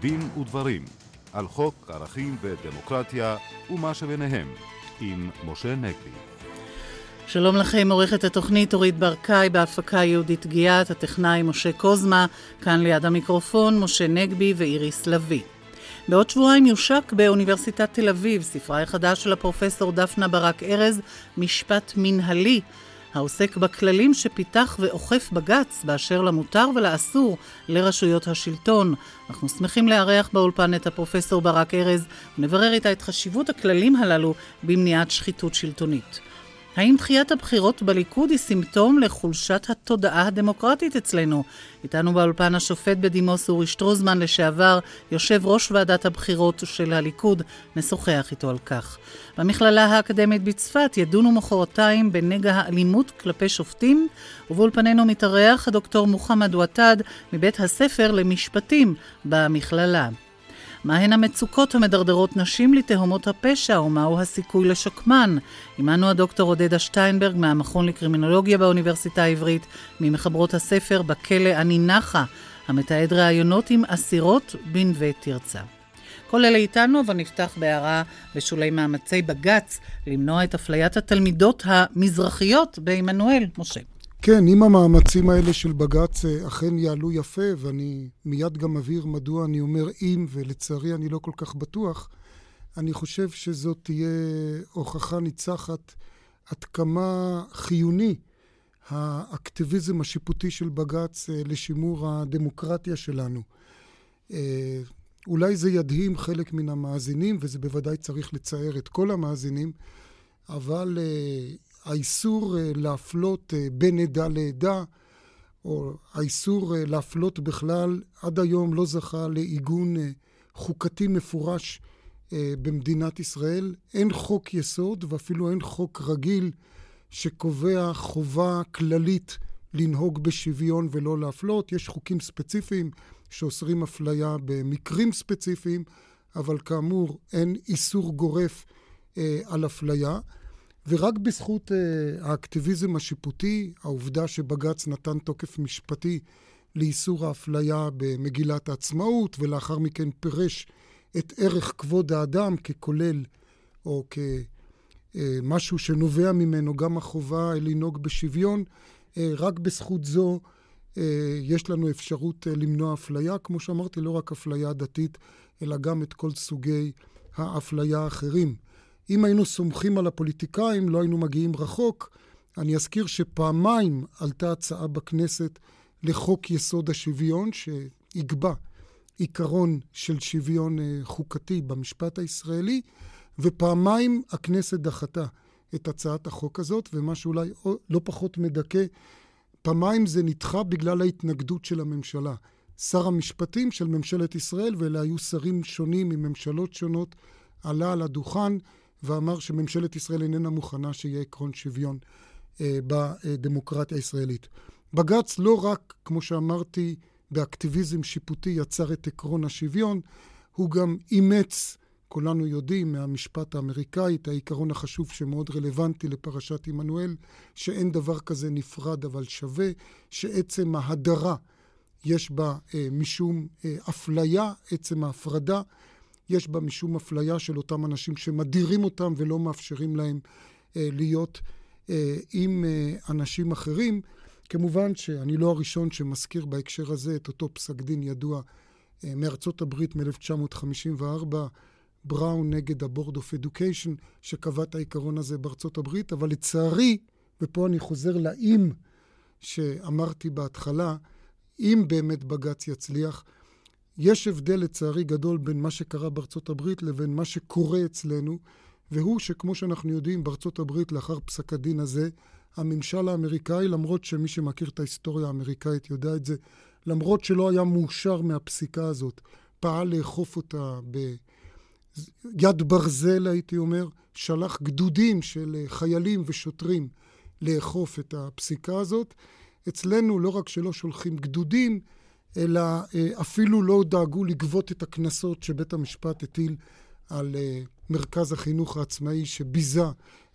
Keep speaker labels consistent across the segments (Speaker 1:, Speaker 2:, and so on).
Speaker 1: דין ודברים על חוק ערכים ודמוקרטיה ומה שביניהם עם משה נגבי.
Speaker 2: שלום לכם, עורכת התוכנית אורית ברקאי, בהפקה יהודית גיאת, הטכנאי משה קוזמה, כאן ליד המיקרופון משה נגבי ואיריס לביא. בעוד שבועיים יושק באוניברסיטת תל אביב ספרה החדש של הפרופסור דפנה ברק ארז, משפט מנהלי, העוסק בכללים שפיתח ואוכף בג"ץ באשר למותר ולאסור לרשויות השלטון. אנחנו שמחים לארח באולפן את הפרופסור ברק ארז ונברר איתה את חשיבות הכללים הללו במניעת שחיתות שלטונית. האם דחיית הבחירות בליכוד היא סימפטום לחולשת התודעה הדמוקרטית אצלנו? איתנו באולפן השופט בדימוס אורי שטרוזמן לשעבר, יושב ראש ועדת הבחירות של הליכוד, נשוחח איתו על כך. במכללה האקדמית בצפת ידונו מחרתיים בנגע האלימות כלפי שופטים, ובאולפנינו מתארח הדוקטור מוחמד ותד מבית הספר למשפטים במכללה. מהן המצוקות המדרדרות נשים לתהומות הפשע ומהו הסיכוי לשקמן? עמנו הדוקטור עודדה שטיינברג מהמכון לקרימינולוגיה באוניברסיטה העברית, ממחברות הספר "בכלא אני נחה", המתעד ראיונות עם אסירות בנווה תרצה. כל אלה איתנו, אבל נפתח בהערה בשולי מאמצי בג"ץ למנוע את אפליית התלמידות המזרחיות בעמנואל. משה.
Speaker 3: כן, אם המאמצים האלה של בג"ץ אה, אכן יעלו יפה, ואני מיד גם אבהיר מדוע אני אומר אם, ולצערי אני לא כל כך בטוח, אני חושב שזאת תהיה הוכחה ניצחת עד כמה חיוני האקטיביזם השיפוטי של בג"ץ אה, לשימור הדמוקרטיה שלנו. אה, אולי זה ידהים חלק מן המאזינים, וזה בוודאי צריך לצער את כל המאזינים, אבל האיסור אה, להפלות אה, בין עדה לעדה, או האיסור אה, להפלות בכלל, עד היום לא זכה לעיגון חוקתי מפורש במדינת ישראל. אין חוק יסוד ואפילו אין חוק רגיל שקובע חובה כללית לנהוג בשוויון ולא להפלות. יש חוקים ספציפיים שאוסרים אפליה במקרים ספציפיים, אבל כאמור אין איסור גורף אה, על אפליה. ורק בזכות uh, האקטיביזם השיפוטי, העובדה שבג"ץ נתן תוקף משפטי לאיסור האפליה במגילת העצמאות, ולאחר מכן פירש את ערך כבוד האדם ככולל, או כמשהו uh, שנובע ממנו גם החובה לנהוג בשוויון, uh, רק בזכות זו uh, יש לנו אפשרות uh, למנוע אפליה, כמו שאמרתי, לא רק אפליה דתית, אלא גם את כל סוגי האפליה האחרים. אם היינו סומכים על הפוליטיקאים, לא היינו מגיעים רחוק. אני אזכיר שפעמיים עלתה הצעה בכנסת לחוק יסוד השוויון, שיקבע עיקרון של שוויון אה, חוקתי במשפט הישראלי, ופעמיים הכנסת דחתה את הצעת החוק הזאת, ומה שאולי לא פחות מדכא, פעמיים זה נדחה בגלל ההתנגדות של הממשלה. שר המשפטים של ממשלת ישראל, ואלה היו שרים שונים מממשלות שונות, עלה על הדוכן ואמר שממשלת ישראל איננה מוכנה שיהיה עקרון שוויון אה, בדמוקרטיה הישראלית. בג"ץ לא רק, כמו שאמרתי, באקטיביזם שיפוטי יצר את עקרון השוויון, הוא גם אימץ, כולנו יודעים מהמשפט האמריקאי, את העיקרון החשוב שמאוד רלוונטי לפרשת עמנואל, שאין דבר כזה נפרד אבל שווה, שעצם ההדרה יש בה אה, משום אה, אפליה, עצם ההפרדה יש בה משום אפליה של אותם אנשים שמדירים אותם ולא מאפשרים להם אה, להיות אה, עם אה, אנשים אחרים. כמובן שאני לא הראשון שמזכיר בהקשר הזה את אותו פסק דין ידוע אה, מארצות הברית מ-1954, בראון נגד ה-Board of Education, שקבע את העיקרון הזה בארצות הברית, אבל לצערי, ופה אני חוזר לאם שאמרתי בהתחלה, אם באמת בג"ץ יצליח, יש הבדל לצערי גדול בין מה שקרה בארצות הברית לבין מה שקורה אצלנו, והוא שכמו שאנחנו יודעים, בארצות הברית לאחר פסק הדין הזה, הממשל האמריקאי, למרות שמי שמכיר את ההיסטוריה האמריקאית יודע את זה, למרות שלא היה מאושר מהפסיקה הזאת, פעל לאכוף אותה ביד ברזל, הייתי אומר, שלח גדודים של חיילים ושוטרים לאכוף את הפסיקה הזאת. אצלנו לא רק שלא שולחים גדודים, אלא אה, אפילו לא דאגו לגבות את הקנסות שבית המשפט הטיל על אה, מרכז החינוך העצמאי שביזה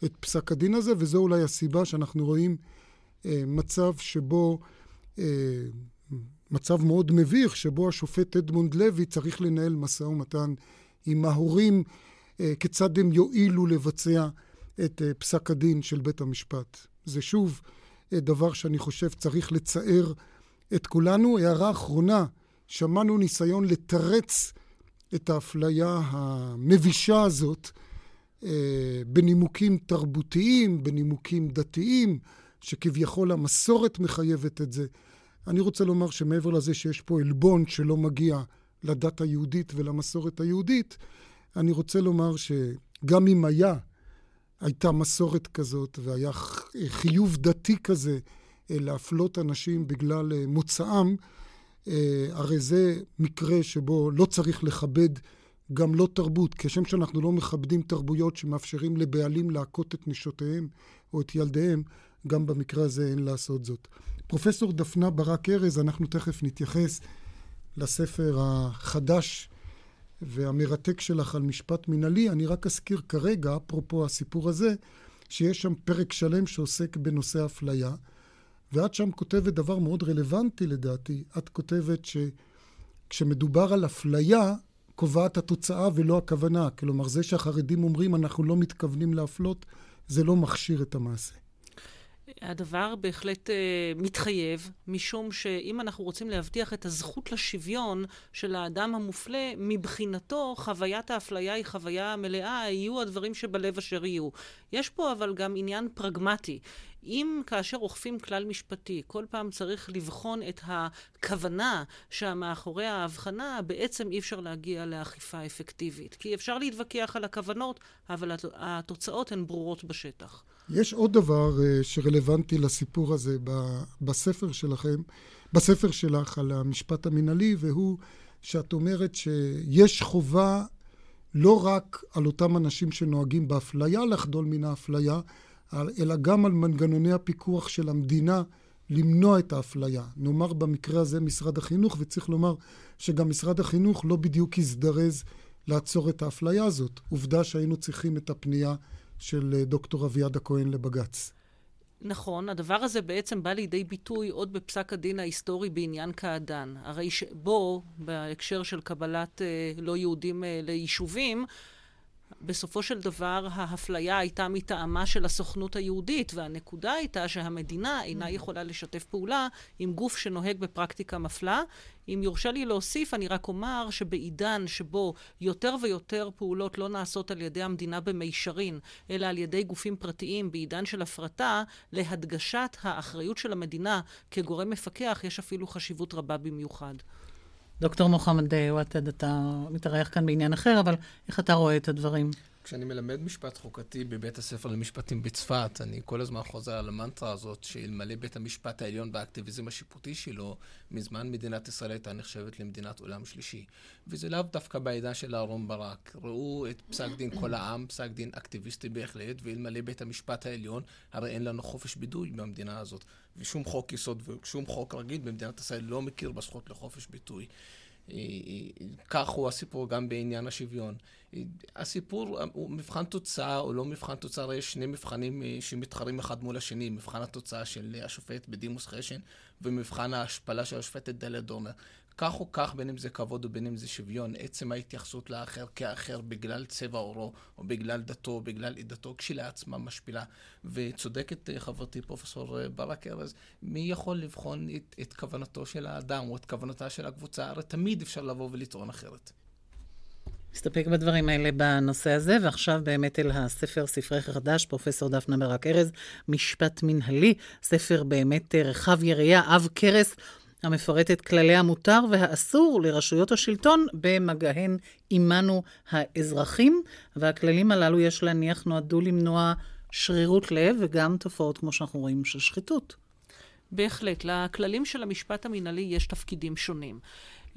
Speaker 3: את פסק הדין הזה, וזו אולי הסיבה שאנחנו רואים אה, מצב שבו מצב מאוד מביך, שבו השופט אדמונד לוי צריך לנהל משא ומתן עם ההורים, כיצד הם יועילו לבצע את פסק הדין של בית המשפט. זה שוב דבר שאני חושב צריך לצער את כולנו. הערה אחרונה, שמענו ניסיון לתרץ את האפליה המבישה הזאת בנימוקים תרבותיים, בנימוקים דתיים, שכביכול המסורת מחייבת את זה. אני רוצה לומר שמעבר לזה שיש פה עלבון שלא מגיע לדת היהודית ולמסורת היהודית, אני רוצה לומר שגם אם היה, הייתה מסורת כזאת והיה חיוב דתי כזה אה, להפלות אנשים בגלל אה, מוצאם, אה, הרי זה מקרה שבו לא צריך לכבד גם לא תרבות, כשם שאנחנו לא מכבדים תרבויות שמאפשרים לבעלים להכות את נשותיהם או את ילדיהם, גם במקרה הזה אין לעשות זאת. פרופסור דפנה ברק ארז, אנחנו תכף נתייחס לספר החדש והמרתק שלך על משפט מינהלי. אני רק אזכיר כרגע, אפרופו הסיפור הזה, שיש שם פרק שלם שעוסק בנושא אפליה, ואת שם כותבת דבר מאוד רלוונטי לדעתי. את כותבת שכשמדובר על אפליה, קובעת התוצאה ולא הכוונה. כלומר, זה שהחרדים אומרים אנחנו לא מתכוונים להפלות, זה לא מכשיר את המעשה.
Speaker 4: הדבר בהחלט uh, מתחייב, משום שאם אנחנו רוצים להבטיח את הזכות לשוויון של האדם המופלה, מבחינתו חוויית האפליה היא חוויה מלאה, יהיו הדברים שבלב אשר יהיו. יש פה אבל גם עניין פרגמטי. אם כאשר אוכפים כלל משפטי, כל פעם צריך לבחון את הכוונה שמאחורי ההבחנה, בעצם אי אפשר להגיע לאכיפה אפקטיבית. כי אפשר להתווכח על הכוונות, אבל התוצאות הן ברורות בשטח.
Speaker 3: יש עוד דבר uh, שרלוונטי לסיפור הזה בספר שלכם, בספר שלך על המשפט המינהלי, והוא שאת אומרת שיש חובה לא רק על אותם אנשים שנוהגים באפליה לחדול מן האפליה, אלא גם על מנגנוני הפיקוח של המדינה למנוע את האפליה. נאמר במקרה הזה משרד החינוך, וצריך לומר שגם משרד החינוך לא בדיוק הזדרז לעצור את האפליה הזאת. עובדה שהיינו צריכים את הפנייה של אה, דוקטור אביעד הכהן לבג"ץ.
Speaker 4: נכון, הדבר הזה בעצם בא לידי ביטוי עוד בפסק הדין ההיסטורי בעניין קעדאן. הרי בו, בהקשר של קבלת אה, לא יהודים אה, ליישובים, בסופו של דבר ההפליה הייתה מטעמה של הסוכנות היהודית, והנקודה הייתה שהמדינה אינה mm-hmm. יכולה לשתף פעולה עם גוף שנוהג בפרקטיקה מפלה. אם יורשה לי להוסיף, אני רק אומר שבעידן שבו יותר ויותר פעולות לא נעשות על ידי המדינה במישרין, אלא על ידי גופים פרטיים, בעידן של הפרטה, להדגשת האחריות של המדינה כגורם מפקח, יש אפילו חשיבות רבה במיוחד.
Speaker 2: דוקטור מוחמד וואטד, אתה מתארח כאן בעניין אחר, אבל איך אתה רואה את הדברים?
Speaker 5: כשאני מלמד משפט חוקתי בבית הספר למשפטים בצפת, אני כל הזמן חוזר על המנטרה הזאת שאלמלא בית המשפט העליון והאקטיביזם השיפוטי שלו, מזמן מדינת ישראל הייתה נחשבת למדינת עולם שלישי. וזה לאו דווקא בעידן של אהרן ברק. ראו את פסק דין כל העם, פסק דין אקטיביסטי בהחלט, ואלמלא בית המשפט העליון, הרי אין לנו חופש ביטוי במדינה הזאת. ושום חוק יסוד ושום חוק רגיל במדינת ישראל לא מכיר בזכות לחופש ביטוי. אה, אה, כך הוא הסיפור גם בעניין השוויון. אה, הסיפור הוא מבחן תוצאה או לא מבחן תוצאה, יש שני מבחנים שמתחרים אחד מול השני, מבחן התוצאה של השופט בדימוס חשן ומבחן ההשפלה של השופטת דליה דורנר. כך או כך, בין אם זה כבוד ובין אם זה שוויון, עצם ההתייחסות לאחר כאחר בגלל צבע עורו, או בגלל דתו, או בגלל עדתו, כשלעצמה משפילה. וצודקת אה, חברתי פרופסור אה, ברק ארז, מי יכול לבחון את, את כוונתו של האדם, או את כוונתה של הקבוצה? הרי תמיד אפשר לבוא ולטעון אחרת.
Speaker 2: נסתפק בדברים האלה בנושא הזה, ועכשיו באמת אל הספר ספרי חדש, פרופסור דפנה ברק ארז, משפט מנהלי, ספר באמת רחב יריעה, עב כרס. המפרט את כללי המותר והאסור לרשויות השלטון במגעיהן עמנו האזרחים, והכללים הללו, יש להניח, נועדו למנוע שרירות לב וגם תופעות, כמו שאנחנו רואים, של שחיתות.
Speaker 4: בהחלט. לכללים של המשפט המינהלי יש תפקידים שונים.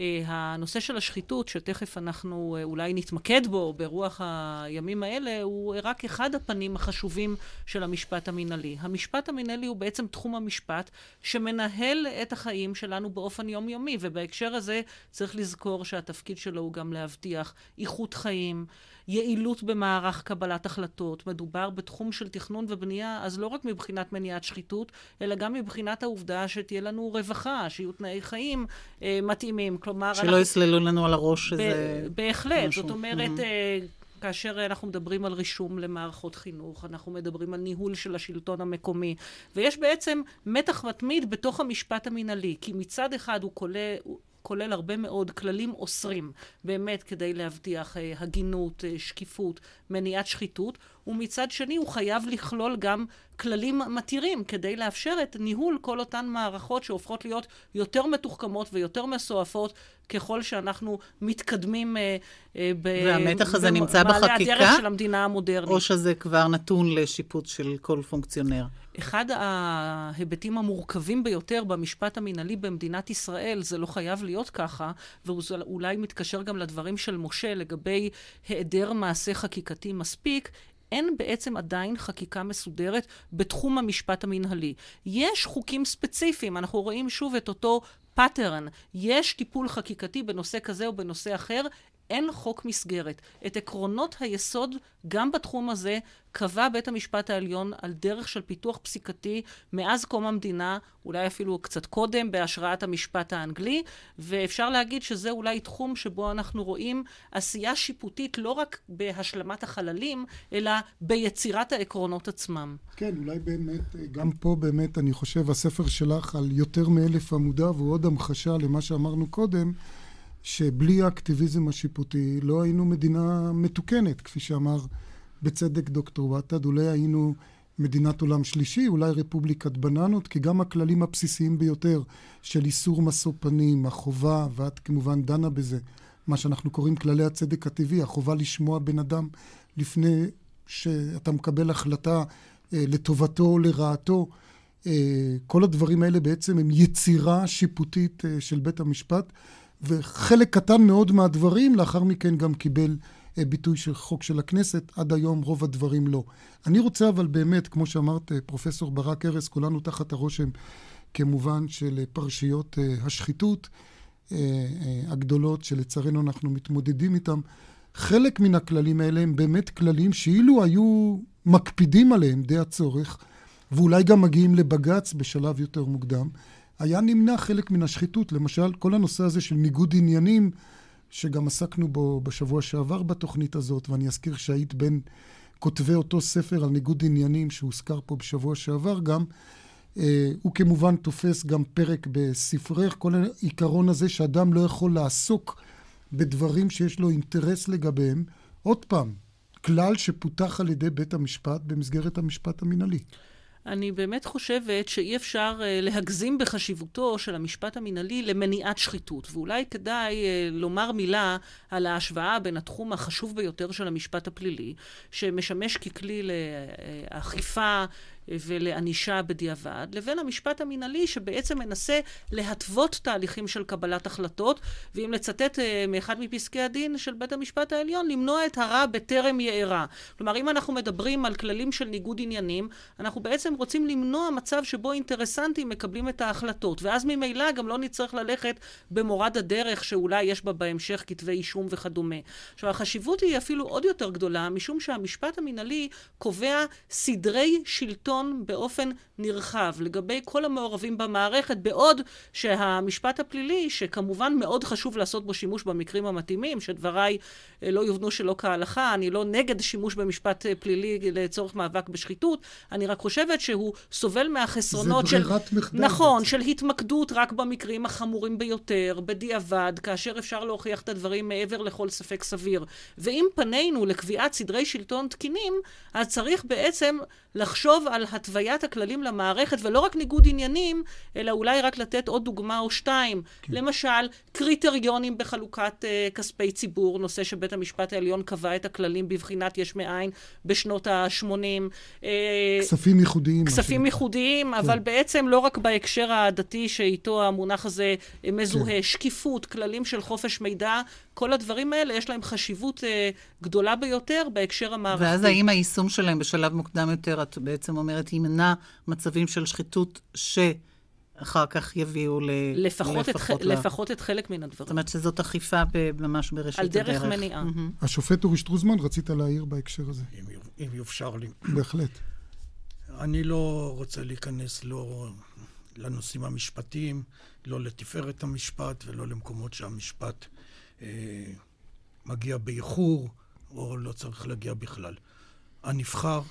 Speaker 4: אה, הנושא של השחיתות, שתכף אנחנו אה, אולי נתמקד בו ברוח הימים האלה, הוא רק אחד הפנים החשובים של המשפט המינהלי. המשפט המינהלי הוא בעצם תחום המשפט שמנהל את החיים שלנו באופן יומיומי, ובהקשר הזה צריך לזכור שהתפקיד שלו הוא גם להבטיח איכות חיים. יעילות במערך קבלת החלטות. מדובר בתחום של תכנון ובנייה, אז לא רק מבחינת מניעת שחיתות, אלא גם מבחינת העובדה שתהיה לנו רווחה, שיהיו תנאי חיים אה, מתאימים. כלומר,
Speaker 2: שלא אנחנו... יסללו לנו על הראש
Speaker 4: שזה... בהחלט. משהו. זאת אומרת... Mm-hmm. אה, כאשר אנחנו מדברים על רישום למערכות חינוך, אנחנו מדברים על ניהול של השלטון המקומי, ויש בעצם מתח מתמיד בתוך המשפט המינהלי, כי מצד אחד הוא כולל, כולל הרבה מאוד כללים אוסרים, באמת כדי להבטיח אה, הגינות, אה, שקיפות, מניעת שחיתות, ומצד שני הוא חייב לכלול גם כללים מתירים כדי לאפשר את ניהול כל אותן מערכות שהופכות להיות יותר מתוחכמות ויותר מסועפות ככל שאנחנו מתקדמים אה,
Speaker 2: אה, והמתח הזה נמצא בחקיקה? במעלה
Speaker 4: הדרך של המדינה המודרנית.
Speaker 2: או שזה כבר נתון לשיפוט של כל פונקציונר?
Speaker 4: אחד ההיבטים המורכבים ביותר במשפט המינהלי במדינת ישראל, זה לא חייב להיות ככה, ואולי מתקשר גם לדברים של משה לגבי היעדר מעשה חקיקתי מספיק, אין בעצם עדיין חקיקה מסודרת בתחום המשפט המנהלי. יש חוקים ספציפיים, אנחנו רואים שוב את אותו pattern. יש טיפול חקיקתי בנושא כזה או בנושא אחר, אין חוק מסגרת. את עקרונות היסוד, גם בתחום הזה, קבע בית המשפט העליון על דרך של פיתוח פסיקתי מאז קום המדינה, אולי אפילו קצת קודם, בהשראת המשפט האנגלי, ואפשר להגיד שזה אולי תחום שבו אנחנו רואים עשייה שיפוטית לא רק בהשלמת החללים, אלא ביצירת העקרונות עצמם.
Speaker 3: כן, אולי באמת, גם פה באמת, אני חושב, הספר שלך על יותר מאלף עמודיו הוא עוד המחשה למה שאמרנו קודם. שבלי האקטיביזם השיפוטי לא היינו מדינה מתוקנת, כפי שאמר בצדק דוקטור וטד, אולי היינו מדינת עולם שלישי, אולי רפובליקת בננות, כי גם הכללים הבסיסיים ביותר של איסור משוא פנים, החובה, ואת כמובן דנה בזה, מה שאנחנו קוראים כללי הצדק הטבעי, החובה לשמוע בן אדם לפני שאתה מקבל החלטה אה, לטובתו או לרעתו. אה, כל הדברים האלה בעצם הם יצירה שיפוטית אה, של בית המשפט. וחלק קטן מאוד מהדברים לאחר מכן גם קיבל אה, ביטוי של חוק של הכנסת, עד היום רוב הדברים לא. אני רוצה אבל באמת, כמו שאמרת, אה, פרופסור ברק ארז, כולנו תחת הרושם כמובן של אה, פרשיות השחיתות הגדולות שלצערנו אנחנו מתמודדים איתם. חלק מן הכללים האלה הם באמת כללים שאילו היו מקפידים עליהם די הצורך, ואולי גם מגיעים לבג"ץ בשלב יותר מוקדם, היה נמנע חלק מן השחיתות. למשל, כל הנושא הזה של ניגוד עניינים, שגם עסקנו בו בשבוע שעבר בתוכנית הזאת, ואני אזכיר שהיית בין כותבי אותו ספר על ניגוד עניינים שהוזכר פה בשבוע שעבר גם, אה, הוא כמובן תופס גם פרק בספרך, כל העיקרון הזה שאדם לא יכול לעסוק בדברים שיש לו אינטרס לגביהם. עוד פעם, כלל שפותח על ידי בית המשפט במסגרת המשפט המינהלי.
Speaker 4: אני באמת חושבת שאי אפשר uh, להגזים בחשיבותו של המשפט המינהלי למניעת שחיתות. ואולי כדאי uh, לומר מילה על ההשוואה בין התחום החשוב ביותר של המשפט הפלילי, שמשמש ככלי לאכיפה ולענישה בדיעבד, לבין המשפט המינהלי שבעצם מנסה להתוות תהליכים של קבלת החלטות, ואם לצטט אה, מאחד מפסקי הדין של בית המשפט העליון, למנוע את הרע בטרם יארע. כלומר, אם אנחנו מדברים על כללים של ניגוד עניינים, אנחנו בעצם רוצים למנוע מצב שבו אינטרסנטים מקבלים את ההחלטות, ואז ממילא גם לא נצטרך ללכת במורד הדרך שאולי יש בה בהמשך כתבי אישום וכדומה. עכשיו, החשיבות היא אפילו עוד יותר גדולה, משום שהמשפט המינהלי קובע סדרי שלטון השלטון באופן נרחב לגבי כל המעורבים במערכת, בעוד שהמשפט הפלילי, שכמובן מאוד חשוב לעשות בו שימוש במקרים המתאימים, שדבריי אה, לא יובנו שלא כהלכה, אני לא נגד שימוש במשפט אה, פלילי לצורך מאבק בשחיתות, אני רק חושבת שהוא סובל מהחסרונות
Speaker 3: של... זה ברירת מחדל.
Speaker 4: נכון. של התמקדות רק במקרים החמורים ביותר, בדיעבד, כאשר אפשר להוכיח את הדברים מעבר לכל ספק סביר. ואם פנינו לקביעת סדרי שלטון תקינים, אז צריך בעצם לחשוב על התוויית הכללים למערכת, ולא רק ניגוד עניינים, אלא אולי רק לתת עוד דוגמה או שתיים. כן. למשל, קריטריונים בחלוקת uh, כספי ציבור, נושא שבית המשפט העליון קבע את הכללים בבחינת יש מאין בשנות ה-80.
Speaker 3: אה, כספים ייחודיים.
Speaker 4: כספים ייחודיים, כן. אבל בעצם לא רק בהקשר הדתי שאיתו המונח הזה מזוהה, כן. שקיפות, כללים של חופש מידע, כל הדברים האלה יש להם חשיבות uh, גדולה ביותר בהקשר המערכתי.
Speaker 2: ואז האם היישום שלהם בשלב מוקדם יותר, את בעצם אומרת, ימנע מצבים של שחיתות ש... אחר כך יביאו ל...
Speaker 4: לפחות, לפחות, את, ל... לפחות את חלק מן הדברים.
Speaker 2: זאת אומרת שזאת אכיפה ממש בראשית הדרך.
Speaker 4: על דרך מניעה.
Speaker 3: Mm-hmm. השופט אורי שטרוזמן, רצית להעיר בהקשר הזה.
Speaker 6: אם, אם יופשר לי.
Speaker 3: בהחלט.
Speaker 6: אני לא רוצה להיכנס לא לנושאים המשפטיים, לא לתפארת המשפט ולא למקומות שהמשפט אה, מגיע באיחור או לא צריך להגיע בכלל. הנבחר,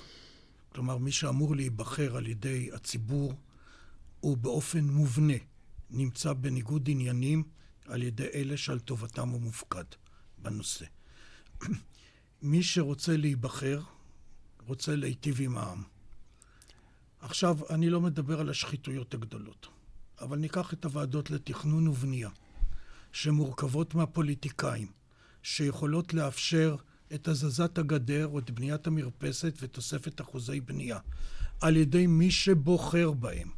Speaker 6: כלומר מי שאמור להיבחר על ידי הציבור, הוא באופן מובנה נמצא בניגוד עניינים על ידי אלה שעל טובתם הוא מופקד בנושא. מי שרוצה להיבחר, רוצה להיטיב עם העם. עכשיו, אני לא מדבר על השחיתויות הגדולות, אבל ניקח את הוועדות לתכנון ובנייה, שמורכבות מהפוליטיקאים, שיכולות לאפשר את הזזת הגדר או את בניית המרפסת ותוספת אחוזי בנייה, על ידי מי שבוחר בהם.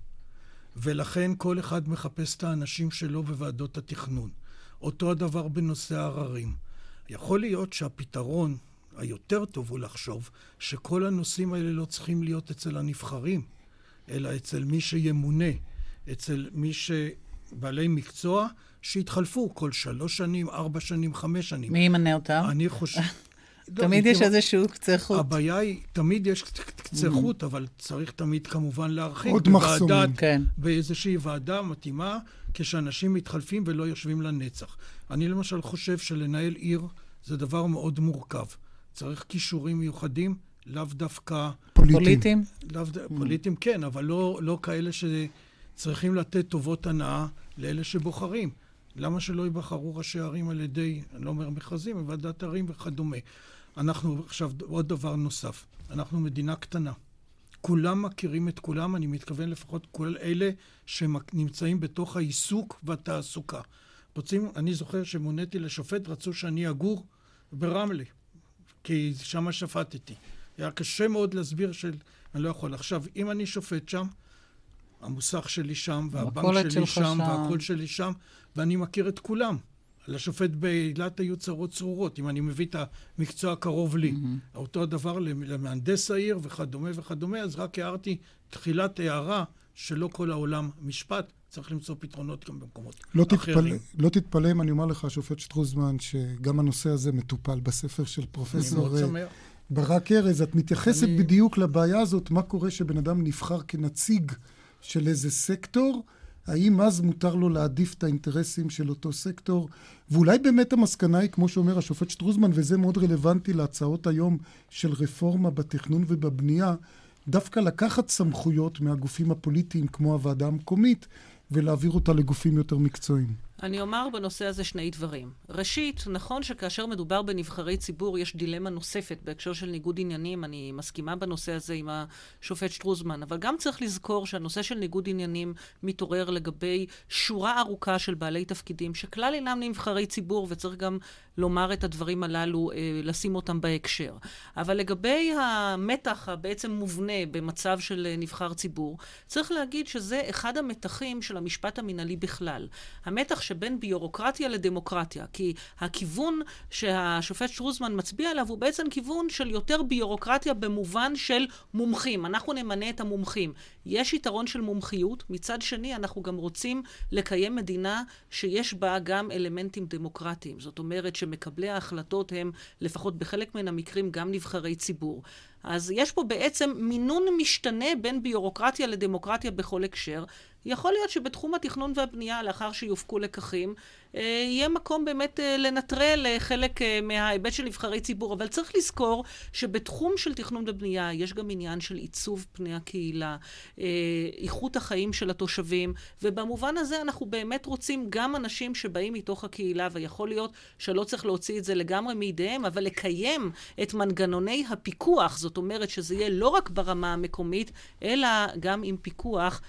Speaker 6: ולכן כל אחד מחפש את האנשים שלו בוועדות התכנון. אותו הדבר בנושא העררים. יכול להיות שהפתרון היותר טוב הוא לחשוב שכל הנושאים האלה לא צריכים להיות אצל הנבחרים, אלא אצל מי שימונה, אצל מי שבעלי מקצוע שיתחלפו כל שלוש שנים, ארבע שנים, חמש שנים.
Speaker 2: מי ימנה אותם?
Speaker 6: אני חושב...
Speaker 2: לא, תמיד יש איזשהו קצה חוט.
Speaker 6: הבעיה היא, תמיד יש קצה mm. חוט, אבל צריך תמיד כמובן להרחיק.
Speaker 3: עוד מחסומים.
Speaker 2: כן.
Speaker 6: באיזושהי ועדה מתאימה, כשאנשים מתחלפים ולא יושבים לנצח. אני למשל חושב שלנהל עיר זה דבר מאוד מורכב. צריך כישורים מיוחדים, לאו דווקא...
Speaker 2: פוליטיים?
Speaker 6: לאו ד... mm. פוליטיים כן, אבל לא, לא כאלה שצריכים לתת טובות הנאה לאלה שבוחרים. למה שלא ייבחרו ראשי ערים על ידי, אני לא אומר מכרזים, ועדת ערים וכדומה. אנחנו, עכשיו, עוד דבר נוסף. אנחנו מדינה קטנה. כולם מכירים את כולם, אני מתכוון לפחות כל אלה שנמצאים בתוך העיסוק והתעסוקה. רוצים, אני זוכר שמוניתי לשופט, רצו שאני אגור ברמלה, כי שם שפטתי. היה קשה מאוד להסביר של... אני לא יכול. עכשיו, אם אני שופט שם, המוסך שלי שם, והבנק שלי שם, שם, והכל שלי שם, ואני מכיר את כולם. לשופט באילת היו צרות צרורות, אם אני מביא את המקצוע הקרוב לי. Mm-hmm. אותו הדבר למהנדס העיר וכדומה וכדומה, אז רק הערתי תחילת הערה שלא כל העולם משפט, צריך למצוא פתרונות גם במקומות
Speaker 3: לא אחרים. תתפל, לא תתפלא אם אני אומר לך, שופט שטרוזמן, שגם הנושא הזה מטופל בספר של פרופסור אה, ברק ארז. את מתייחסת אני... בדיוק לבעיה הזאת, מה קורה שבן אדם נבחר כנציג של איזה סקטור, האם אז מותר לו להעדיף את האינטרסים של אותו סקטור? ואולי באמת המסקנה היא, כמו שאומר השופט שטרוזמן, וזה מאוד רלוונטי להצעות היום של רפורמה בתכנון ובבנייה, דווקא לקחת סמכויות מהגופים הפוליטיים, כמו הוועדה המקומית, ולהעביר אותה לגופים יותר מקצועיים.
Speaker 4: אני אומר בנושא הזה שני דברים. ראשית, נכון שכאשר מדובר בנבחרי ציבור, יש דילמה נוספת בהקשר של ניגוד עניינים. אני מסכימה בנושא הזה עם השופט שטרוזמן, אבל גם צריך לזכור שהנושא של ניגוד עניינים מתעורר לגבי שורה ארוכה של בעלי תפקידים, שכלל אינם נבחרי ציבור, וצריך גם לומר את הדברים הללו, אה, לשים אותם בהקשר. אבל לגבי המתח הבעצם מובנה במצב של אה, נבחר ציבור, צריך להגיד שזה אחד המתחים של המשפט המינהלי בכלל. המתח שבין ביורוקרטיה לדמוקרטיה, כי הכיוון שהשופט שטרוזמן מצביע עליו הוא בעצם כיוון של יותר ביורוקרטיה במובן של מומחים. אנחנו נמנה את המומחים. יש יתרון של מומחיות, מצד שני אנחנו גם רוצים לקיים מדינה שיש בה גם אלמנטים דמוקרטיים. זאת אומרת שמקבלי ההחלטות הם, לפחות בחלק מן המקרים, גם נבחרי ציבור. אז יש פה בעצם מינון משתנה בין ביורוקרטיה לדמוקרטיה בכל הקשר. יכול להיות שבתחום התכנון והבנייה, לאחר שיופקו לקחים, אה, יהיה מקום באמת אה, לנטרל אה, חלק מההיבט של נבחרי ציבור, אבל צריך לזכור שבתחום של תכנון ובנייה יש גם עניין של עיצוב פני הקהילה, איכות החיים של התושבים, ובמובן הזה אנחנו באמת רוצים גם אנשים שבאים מתוך הקהילה, ויכול להיות שלא צריך להוציא את זה לגמרי מידיהם, אבל לקיים את מנגנוני הפיקוח, זאת אומרת שזה יהיה לא רק ברמה המקומית, אלא גם עם פיקוח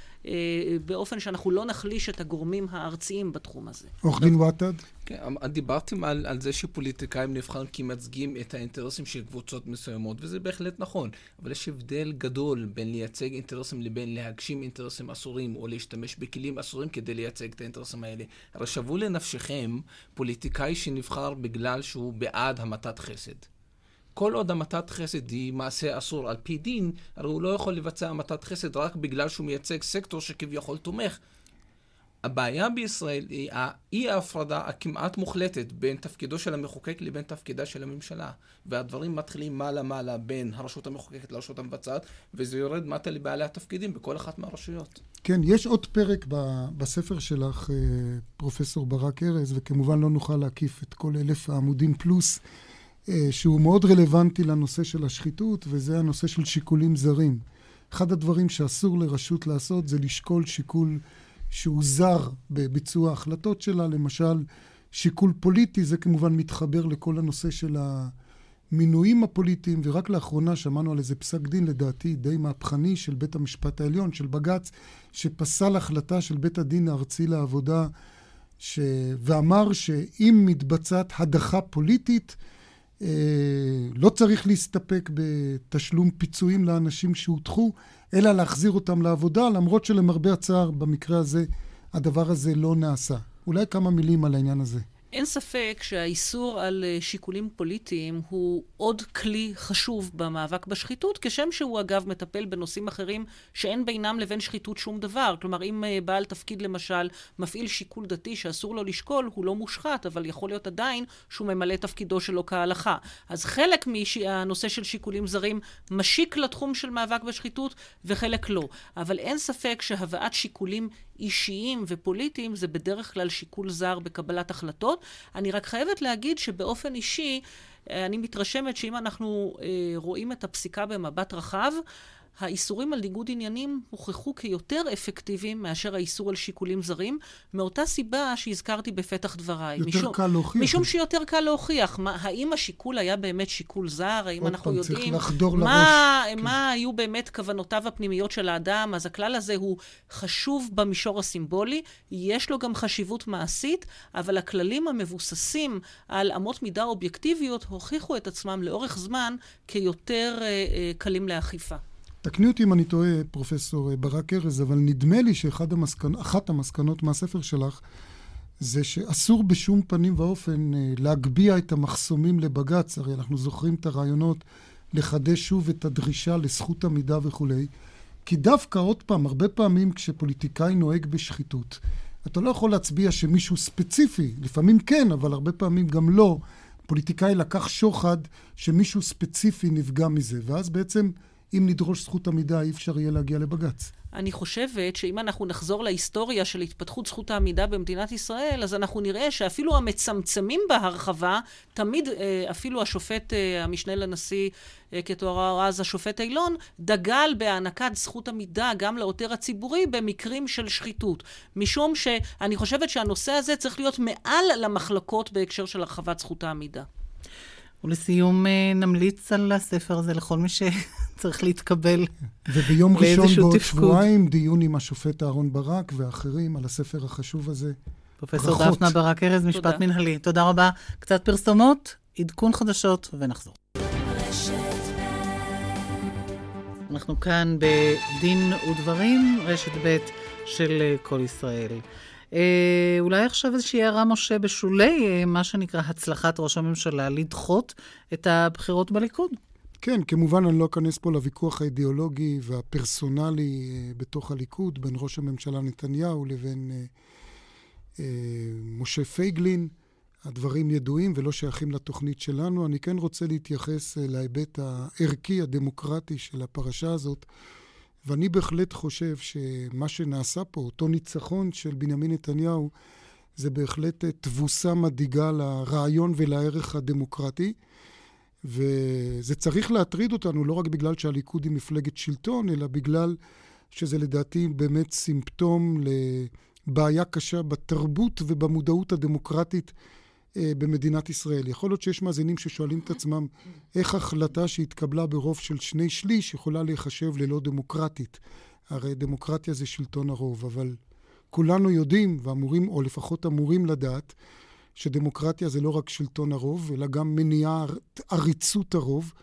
Speaker 4: באופן שאנחנו לא נחליש את הגורמים הארציים בתחום הזה.
Speaker 3: עורך דין וואטד?
Speaker 5: כן, אמ, דיברתם על, על זה שפוליטיקאים נבחרים כי מייצגים את האינטרסים של קבוצות מסוימות, וזה בהחלט נכון, אבל יש הבדל גדול בין לייצג אינטרסים לבין להגשים אינטרסים אסורים, או להשתמש בכלים אסורים כדי לייצג את האינטרסים האלה. הרי שוו לנפשכם פוליטיקאי שנבחר בגלל שהוא בעד המתת חסד. כל עוד המתת חסד היא מעשה אסור על פי דין, הרי הוא לא יכול לבצע המתת חסד רק בגלל שהוא מייצג סקטור שכביכול תומך. הבעיה בישראל היא האי ההפרדה הכמעט מוחלטת בין תפקידו של המחוקק לבין תפקידה של הממשלה. והדברים מתחילים מעלה-מעלה בין הרשות המחוקקת לרשות המבצעת, וזה יורד מטה לבעלי התפקידים בכל אחת מהרשויות.
Speaker 3: כן, יש עוד פרק בספר שלך, אה, פרופסור ברק ארז, וכמובן לא נוכל להקיף את כל אלף העמודים פלוס. אה, שהוא מאוד רלוונטי לנושא של השחיתות, וזה הנושא של שיקולים זרים. אחד הדברים שאסור לרשות לעשות זה לשקול שיקול שהוא זר בביצוע ההחלטות שלה, למשל שיקול פוליטי, זה כמובן מתחבר לכל הנושא של המינויים הפוליטיים, ורק לאחרונה שמענו על איזה פסק דין, לדעתי די מהפכני, של בית המשפט העליון, של בג"ץ, שפסל החלטה של בית הדין הארצי לעבודה, ש... ואמר שאם מתבצעת הדחה פוליטית, לא צריך להסתפק בתשלום פיצויים לאנשים שהודחו, אלא להחזיר אותם לעבודה, למרות שלמרבה הצער, במקרה הזה, הדבר הזה לא נעשה. אולי כמה מילים על העניין הזה.
Speaker 4: אין ספק שהאיסור על אה, שיקולים פוליטיים הוא עוד כלי חשוב במאבק בשחיתות, כשם שהוא אגב מטפל בנושאים אחרים שאין בינם לבין שחיתות שום דבר. כלומר, אם אה, בעל תפקיד למשל מפעיל שיקול דתי שאסור לו לשקול, הוא לא מושחת, אבל יכול להיות עדיין שהוא ממלא תפקידו שלו כהלכה. אז חלק מהנושא של שיקולים זרים משיק לתחום של מאבק בשחיתות, וחלק לא. אבל אין ספק שהבאת שיקולים אישיים ופוליטיים זה בדרך כלל שיקול זר בקבלת החלטות. אני רק חייבת להגיד שבאופן אישי, אני מתרשמת שאם אנחנו אה, רואים את הפסיקה במבט רחב, האיסורים על ניגוד עניינים הוכחו כיותר אפקטיביים מאשר האיסור על שיקולים זרים, מאותה סיבה שהזכרתי בפתח דבריי.
Speaker 3: יותר משום, קל להוכיח.
Speaker 4: משום שיותר קל להוכיח. מה, האם השיקול היה באמת שיקול זר? האם אנחנו יודעים
Speaker 3: מה,
Speaker 4: כן. מה היו באמת כוונותיו הפנימיות של האדם? אז הכלל הזה הוא חשוב במישור הסימבולי, יש לו גם חשיבות מעשית, אבל הכללים המבוססים על אמות מידה אובייקטיביות הוכיחו את עצמם לאורך זמן כיותר אה, אה, קלים לאכיפה.
Speaker 3: תקני אותי אם אני טועה, פרופסור ברק ארז, אבל נדמה לי שאחת המסקנ... המסקנות מהספר שלך זה שאסור בשום פנים ואופן אה, להגביה את המחסומים לבג"ץ, הרי אנחנו זוכרים את הרעיונות לחדש שוב את הדרישה לזכות עמידה וכולי, כי דווקא, עוד פעם, הרבה פעמים כשפוליטיקאי נוהג בשחיתות, אתה לא יכול להצביע שמישהו ספציפי, לפעמים כן, אבל הרבה פעמים גם לא, פוליטיקאי לקח שוחד שמישהו ספציפי נפגע מזה, ואז בעצם אם נדרוש זכות עמידה, אי אפשר יהיה להגיע לבג"ץ.
Speaker 4: אני חושבת שאם אנחנו נחזור להיסטוריה של התפתחות זכות העמידה במדינת ישראל, אז אנחנו נראה שאפילו המצמצמים בהרחבה, תמיד אה, אפילו השופט, אה, המשנה לנשיא אה, כתואר אז השופט אילון, דגל בהענקת זכות עמידה גם לעותר הציבורי במקרים של שחיתות. משום שאני חושבת שהנושא הזה צריך להיות מעל למחלקות בהקשר של הרחבת זכות העמידה.
Speaker 2: ולסיום נמליץ על הספר הזה לכל מי ש... צריך להתקבל
Speaker 3: וביום ראשון בעוד שבועיים דיון עם השופט אהרן ברק ואחרים על הספר החשוב הזה.
Speaker 2: פרופסור דפנה ברק ארז, משפט תודה. מנהלי. תודה רבה. קצת פרסומות, עדכון חדשות ונחזור. אנחנו כאן בדין ודברים, רשת ב' של כל ישראל. אה, אולי עכשיו איזושהי הערה, משה, בשולי אה, מה שנקרא הצלחת ראש הממשלה לדחות את הבחירות בליכוד.
Speaker 3: כן, כמובן אני לא אכנס פה לוויכוח האידיאולוגי והפרסונלי אה, בתוך הליכוד, בין ראש הממשלה נתניהו לבין אה, אה, משה פייגלין. הדברים ידועים ולא שייכים לתוכנית שלנו. אני כן רוצה להתייחס אה, להיבט הערכי, הדמוקרטי של הפרשה הזאת, ואני בהחלט חושב שמה שנעשה פה, אותו ניצחון של בנימין נתניהו, זה בהחלט אה, תבוסה מדאיגה לרעיון ולערך הדמוקרטי. וזה צריך להטריד אותנו לא רק בגלל שהליכוד היא מפלגת שלטון, אלא בגלל שזה לדעתי באמת סימפטום לבעיה קשה בתרבות ובמודעות הדמוקרטית במדינת ישראל. יכול להיות שיש מאזינים ששואלים את עצמם איך החלטה שהתקבלה ברוב של שני שליש יכולה להיחשב ללא דמוקרטית. הרי דמוקרטיה זה שלטון הרוב, אבל כולנו יודעים, ואמורים, או לפחות אמורים לדעת, שדמוקרטיה זה לא רק שלטון הרוב, אלא גם מניעת עריצות הרוב,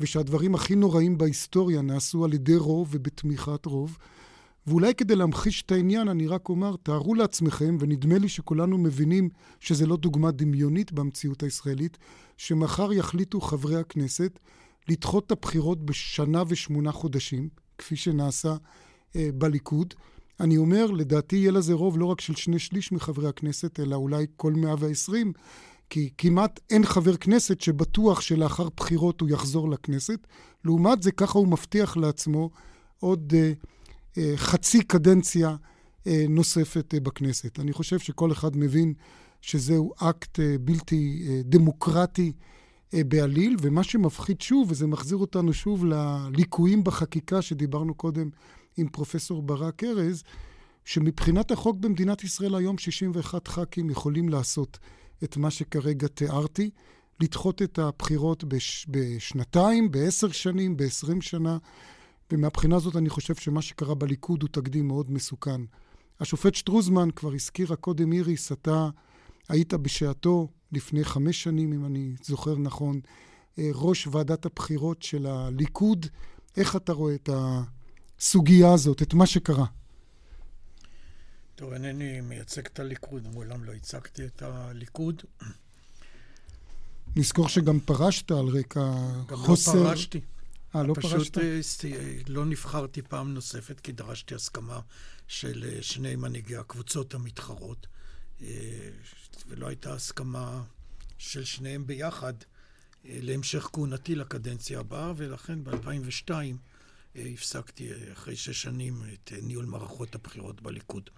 Speaker 3: ושהדברים הכי נוראים בהיסטוריה נעשו על ידי רוב ובתמיכת רוב. ואולי כדי להמחיש את העניין, אני רק אומר, תארו לעצמכם, ונדמה לי שכולנו מבינים שזה לא דוגמה דמיונית במציאות הישראלית, שמחר יחליטו חברי הכנסת לדחות את הבחירות בשנה ושמונה חודשים, כפי שנעשה אה, בליכוד. אני אומר, לדעתי יהיה לזה רוב לא רק של שני שליש מחברי הכנסת, אלא אולי כל 120, כי כמעט אין חבר כנסת שבטוח שלאחר בחירות הוא יחזור לכנסת. לעומת זה, ככה הוא מבטיח לעצמו עוד אה, חצי קדנציה אה, נוספת אה, בכנסת. אני חושב שכל אחד מבין שזהו אקט אה, בלתי אה, דמוקרטי אה, בעליל, ומה שמפחיד שוב, וזה מחזיר אותנו שוב לליקויים בחקיקה שדיברנו קודם עם פרופסור ברק ארז, שמבחינת החוק במדינת ישראל היום 61 ח"כים יכולים לעשות את מה שכרגע תיארתי, לדחות את הבחירות בש, בשנתיים, בעשר שנים, בעשרים שנה, ומהבחינה הזאת אני חושב שמה שקרה בליכוד הוא תקדים מאוד מסוכן. השופט שטרוזמן כבר הזכירה קודם, איריס, אתה היית בשעתו, לפני חמש שנים, אם אני זוכר נכון, אה, ראש ועדת הבחירות של הליכוד. איך אתה רואה את הסוגיה הזאת, את מה שקרה?
Speaker 6: טוב, אינני מייצג את הליכוד, מעולם לא הצגתי את הליכוד.
Speaker 3: נזכור שגם פרשת על רקע
Speaker 6: גם
Speaker 3: חוסר...
Speaker 6: גם לא פרשתי.
Speaker 3: אה, לא
Speaker 6: פשוט
Speaker 3: פרשת?
Speaker 6: פשוט לא נבחרתי פעם נוספת, כי דרשתי הסכמה של אה, שני מנהיגי הקבוצות המתחרות, אה, ולא הייתה הסכמה של שניהם ביחד להמשך כהונתי לקדנציה הבאה, ולכן ב-2002 הפסקתי אחרי שש שנים את ניהול מערכות הבחירות בליכוד.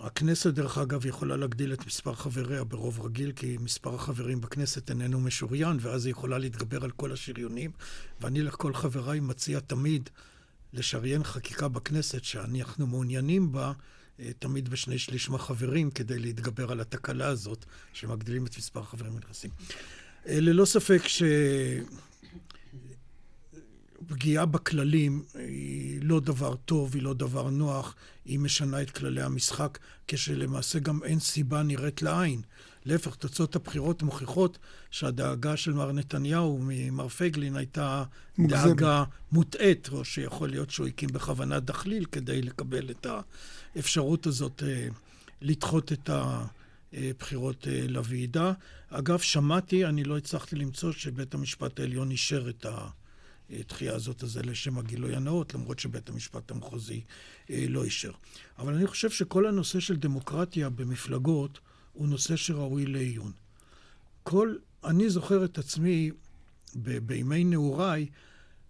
Speaker 6: הכנסת, דרך אגב, יכולה להגדיל את מספר חבריה ברוב רגיל, כי מספר החברים בכנסת איננו משוריין, ואז היא יכולה להתגבר על כל השריונים. ואני לכל חבריי מציע תמיד לשריין חקיקה בכנסת שאנחנו מעוניינים בה, אה, תמיד בשני שליש מהחברים, כדי להתגבר על התקלה הזאת, שמגדילים את מספר החברים הנכנסים. אה, ללא ספק ש... פגיעה בכללים היא לא דבר טוב, היא לא דבר נוח, היא משנה את כללי המשחק, כשלמעשה גם אין סיבה נראית לעין. להפך, תוצאות הבחירות מוכיחות שהדאגה של מר נתניהו ממר פייגלין הייתה מוגזמת. דאגה מוטעית, או שיכול להיות שהוא הקים בכוונה דחליל כדי לקבל את האפשרות הזאת אה, לדחות את הבחירות אה, לוועידה. אגב, שמעתי, אני לא הצלחתי למצוא שבית המשפט העליון אישר את ה... הדחייה הזאת, הזה לשם הגילוי הנאות, למרות שבית המשפט המחוזי אה, לא אישר. אבל אני חושב שכל הנושא של דמוקרטיה במפלגות הוא נושא שראוי לעיון. כל, אני זוכר את עצמי ב- בימי נעוריי,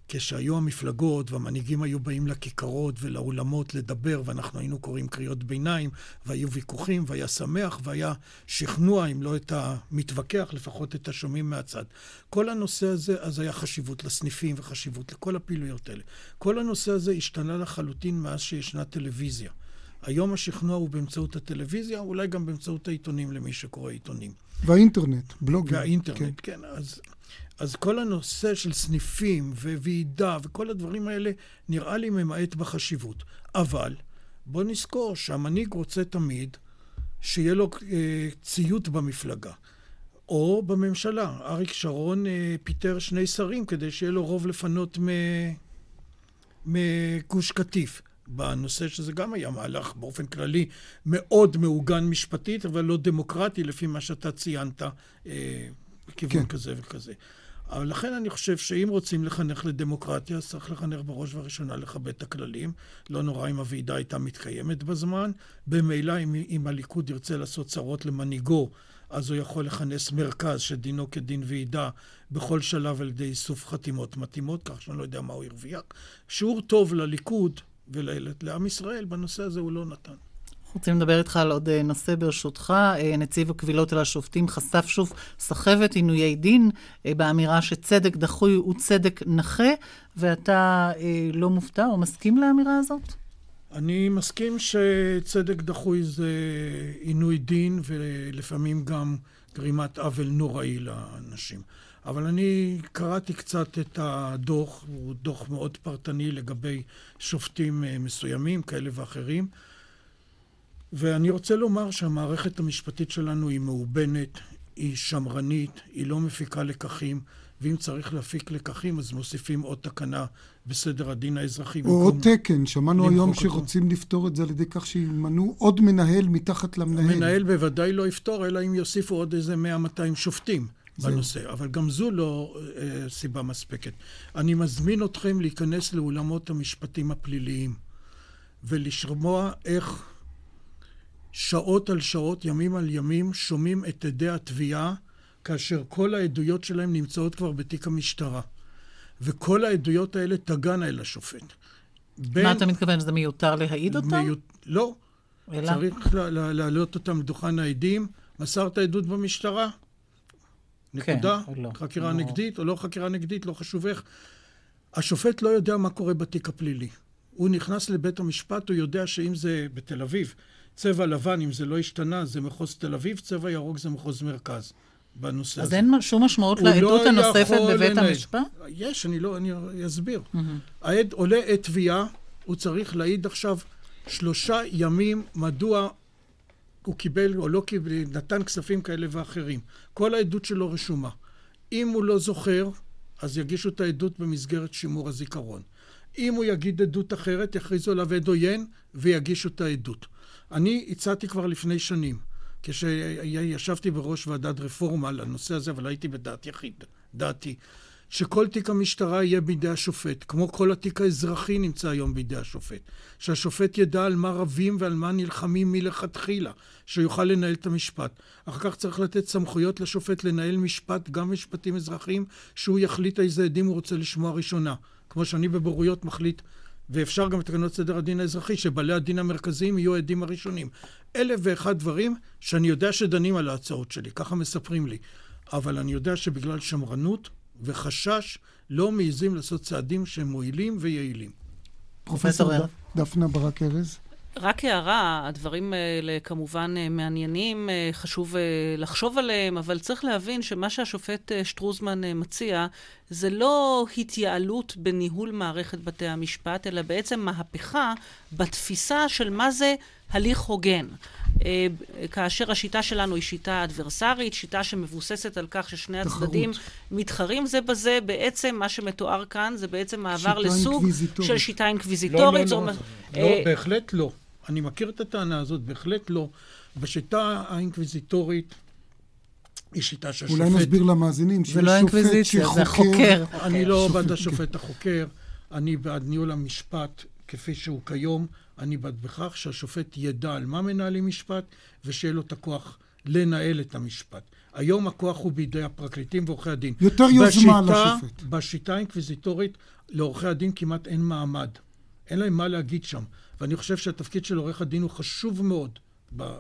Speaker 6: כשהיו המפלגות והמנהיגים היו באים לכיכרות ולאולמות לדבר, ואנחנו היינו קוראים קריאות ביניים, והיו ויכוחים, והיה שמח, והיה שכנוע, אם לא את המתווכח, לפחות את השומעים מהצד. כל הנושא הזה, אז היה חשיבות לסניפים וחשיבות לכל הפעילויות האלה. כל הנושא הזה השתנה לחלוטין מאז שישנה טלוויזיה. היום השכנוע הוא באמצעות הטלוויזיה, אולי גם באמצעות העיתונים למי שקורא עיתונים.
Speaker 3: והאינטרנט, בלוגים.
Speaker 6: והאינטרנט, כן. כן. אז אז כל הנושא של סניפים וועידה וכל הדברים האלה נראה לי ממעט בחשיבות. אבל בוא נזכור שהמנהיג רוצה תמיד שיהיה לו אה, ציות במפלגה. או בממשלה. אריק שרון אה, פיטר שני שרים כדי שיהיה לו רוב לפנות מגוש קטיף. בנושא שזה גם היה מהלך באופן כללי מאוד מעוגן משפטית, אבל לא דמוקרטי, לפי מה שאתה ציינת, אה, בכיוון כן. כזה וכזה. אבל לכן אני חושב שאם רוצים לחנך לדמוקרטיה, צריך לחנך בראש ובראשונה לכבד את הכללים. לא נורא אם הוועידה הייתה מתקיימת בזמן. במילא, אם, אם הליכוד ירצה לעשות צרות למנהיגו, אז הוא יכול לכנס מרכז שדינו כדין ועידה בכל שלב על ידי איסוף חתימות מתאימות, כך שאני לא יודע מה הוא הרוויח. שיעור טוב לליכוד ולעם ישראל, בנושא הזה הוא לא נתן.
Speaker 2: רוצים לדבר איתך על עוד אה, נושא ברשותך. אה, נציב הקבילות על השופטים חשף שוב סחבת עינויי דין אה, באמירה שצדק דחוי הוא צדק נכה, ואתה לא מופתע או מסכים לאמירה הזאת?
Speaker 6: אני מסכים שצדק דחוי זה עינוי דין ולפעמים גם גרימת עוול נוראי לאנשים. אבל אני קראתי קצת את הדוח, הוא דוח מאוד פרטני לגבי שופטים מסוימים, כאלה ואחרים. ואני רוצה לומר שהמערכת המשפטית שלנו היא מאובנת, היא שמרנית, היא לא מפיקה לקחים, ואם צריך להפיק לקחים, אז מוסיפים עוד תקנה בסדר הדין האזרחי.
Speaker 3: או עוד תקן, שמענו היום שרוצים לפתור את זה על ידי כך שימנו עוד מנהל מתחת למנהל.
Speaker 6: המנהל בוודאי לא יפתור, אלא אם יוסיפו עוד איזה 100-200 שופטים. בנושא, זה. אבל גם זו לא אה, סיבה מספקת. אני מזמין אתכם להיכנס לאולמות המשפטים הפליליים ולשמוע איך שעות על שעות, ימים על ימים, שומעים את עדי התביעה, כאשר כל העדויות שלהם נמצאות כבר בתיק המשטרה. וכל העדויות האלה תגענה אל השופט.
Speaker 2: בין... מה אתה מתכוון? שזה מיותר להעיד אותם? מיוט...
Speaker 6: לא. אלא? צריך להעלות אותם לדוכן העדים. מסרת עדות במשטרה? נקודה. כן, לא. חקירה לא. נגדית או לא חקירה נגדית, לא חשוב איך. השופט לא יודע מה קורה בתיק הפלילי. הוא נכנס לבית המשפט, הוא יודע שאם זה בתל אביב, צבע לבן, אם זה לא השתנה, זה מחוז תל אביב, צבע ירוק זה מחוז מרכז. בנושא
Speaker 2: אז
Speaker 6: הזה.
Speaker 2: אז אין שום משמעות לעדות לא הנוספת בבית לנהל. המשפט?
Speaker 6: יש, אני לא, אני אסביר. Mm-hmm. העד עולה עת תביעה, הוא צריך להעיד עכשיו שלושה ימים מדוע הוא קיבל או לא קיבל, נתן כספים כאלה ואחרים. כל העדות שלו רשומה. אם הוא לא זוכר, אז יגישו את העדות במסגרת שימור הזיכרון. אם הוא יגיד עדות אחרת, יכריזו עליו עד עוין ויגישו את העדות. אני הצעתי כבר לפני שנים, כשישבתי בראש ועדת רפורמה על הנושא הזה, אבל הייתי בדעת יחיד, דעתי, שכל תיק המשטרה יהיה בידי השופט, כמו כל התיק האזרחי נמצא היום בידי השופט. שהשופט ידע על מה רבים ועל מה נלחמים מלכתחילה, שיוכל לנהל את המשפט. אחר כך צריך לתת סמכויות לשופט לנהל משפט, גם משפטים אזרחיים, שהוא יחליט איזה עדים הוא רוצה לשמוע ראשונה. כמו שאני בבוררויות מחליט, ואפשר גם בתקנות סדר הדין האזרחי, שבעלי הדין המרכזיים יהיו העדים הראשונים. אלף ואחד דברים שאני יודע שדנים על ההצעות שלי, ככה מספרים לי. אבל אני יודע שבגלל שמרנות וחשש לא מעיזים לעשות צעדים שהם מועילים ויעילים.
Speaker 3: פרופסור דפנה ברק ארז.
Speaker 4: רק הערה, הדברים האלה כמובן אה, מעניינים, אה, חשוב אה, לחשוב עליהם, אבל צריך להבין שמה שהשופט שטרוזמן מציע זה לא התייעלות בניהול מערכת בתי המשפט, אלא בעצם מהפכה בתפיסה של מה זה הליך הוגן. כאשר השיטה שלנו היא שיטה אדברסרית, שיטה שמבוססת על כך ששני תחרות. הצדדים מתחרים זה בזה, בעצם מה שמתואר כאן זה בעצם מעבר לסוג של שיטה אינקוויזיטורית.
Speaker 6: לא, לא, לא, לא, לא, בהחלט לא. אני מכיר את הטענה הזאת, בהחלט לא. בשיטה האינקוויזיטורית היא שיטה שהשופט...
Speaker 3: אולי נסביר למאזינים
Speaker 2: שיש לא שופט שחוקר... זה חוקר.
Speaker 6: אני לא בעד השופט החוקר, אני בעד ניהול המשפט כפי שהוא כיום. אני בעד בכך שהשופט ידע על מה מנהלים משפט, ושיהיה לו את הכוח לנהל את המשפט. היום הכוח הוא בידי הפרקליטים ועורכי הדין.
Speaker 3: יותר יוזמה לשופט.
Speaker 6: בשיטה האינקוויזיטורית לעורכי הדין כמעט אין מעמד. אין להם מה להגיד שם. ואני חושב שהתפקיד של עורך הדין הוא חשוב מאוד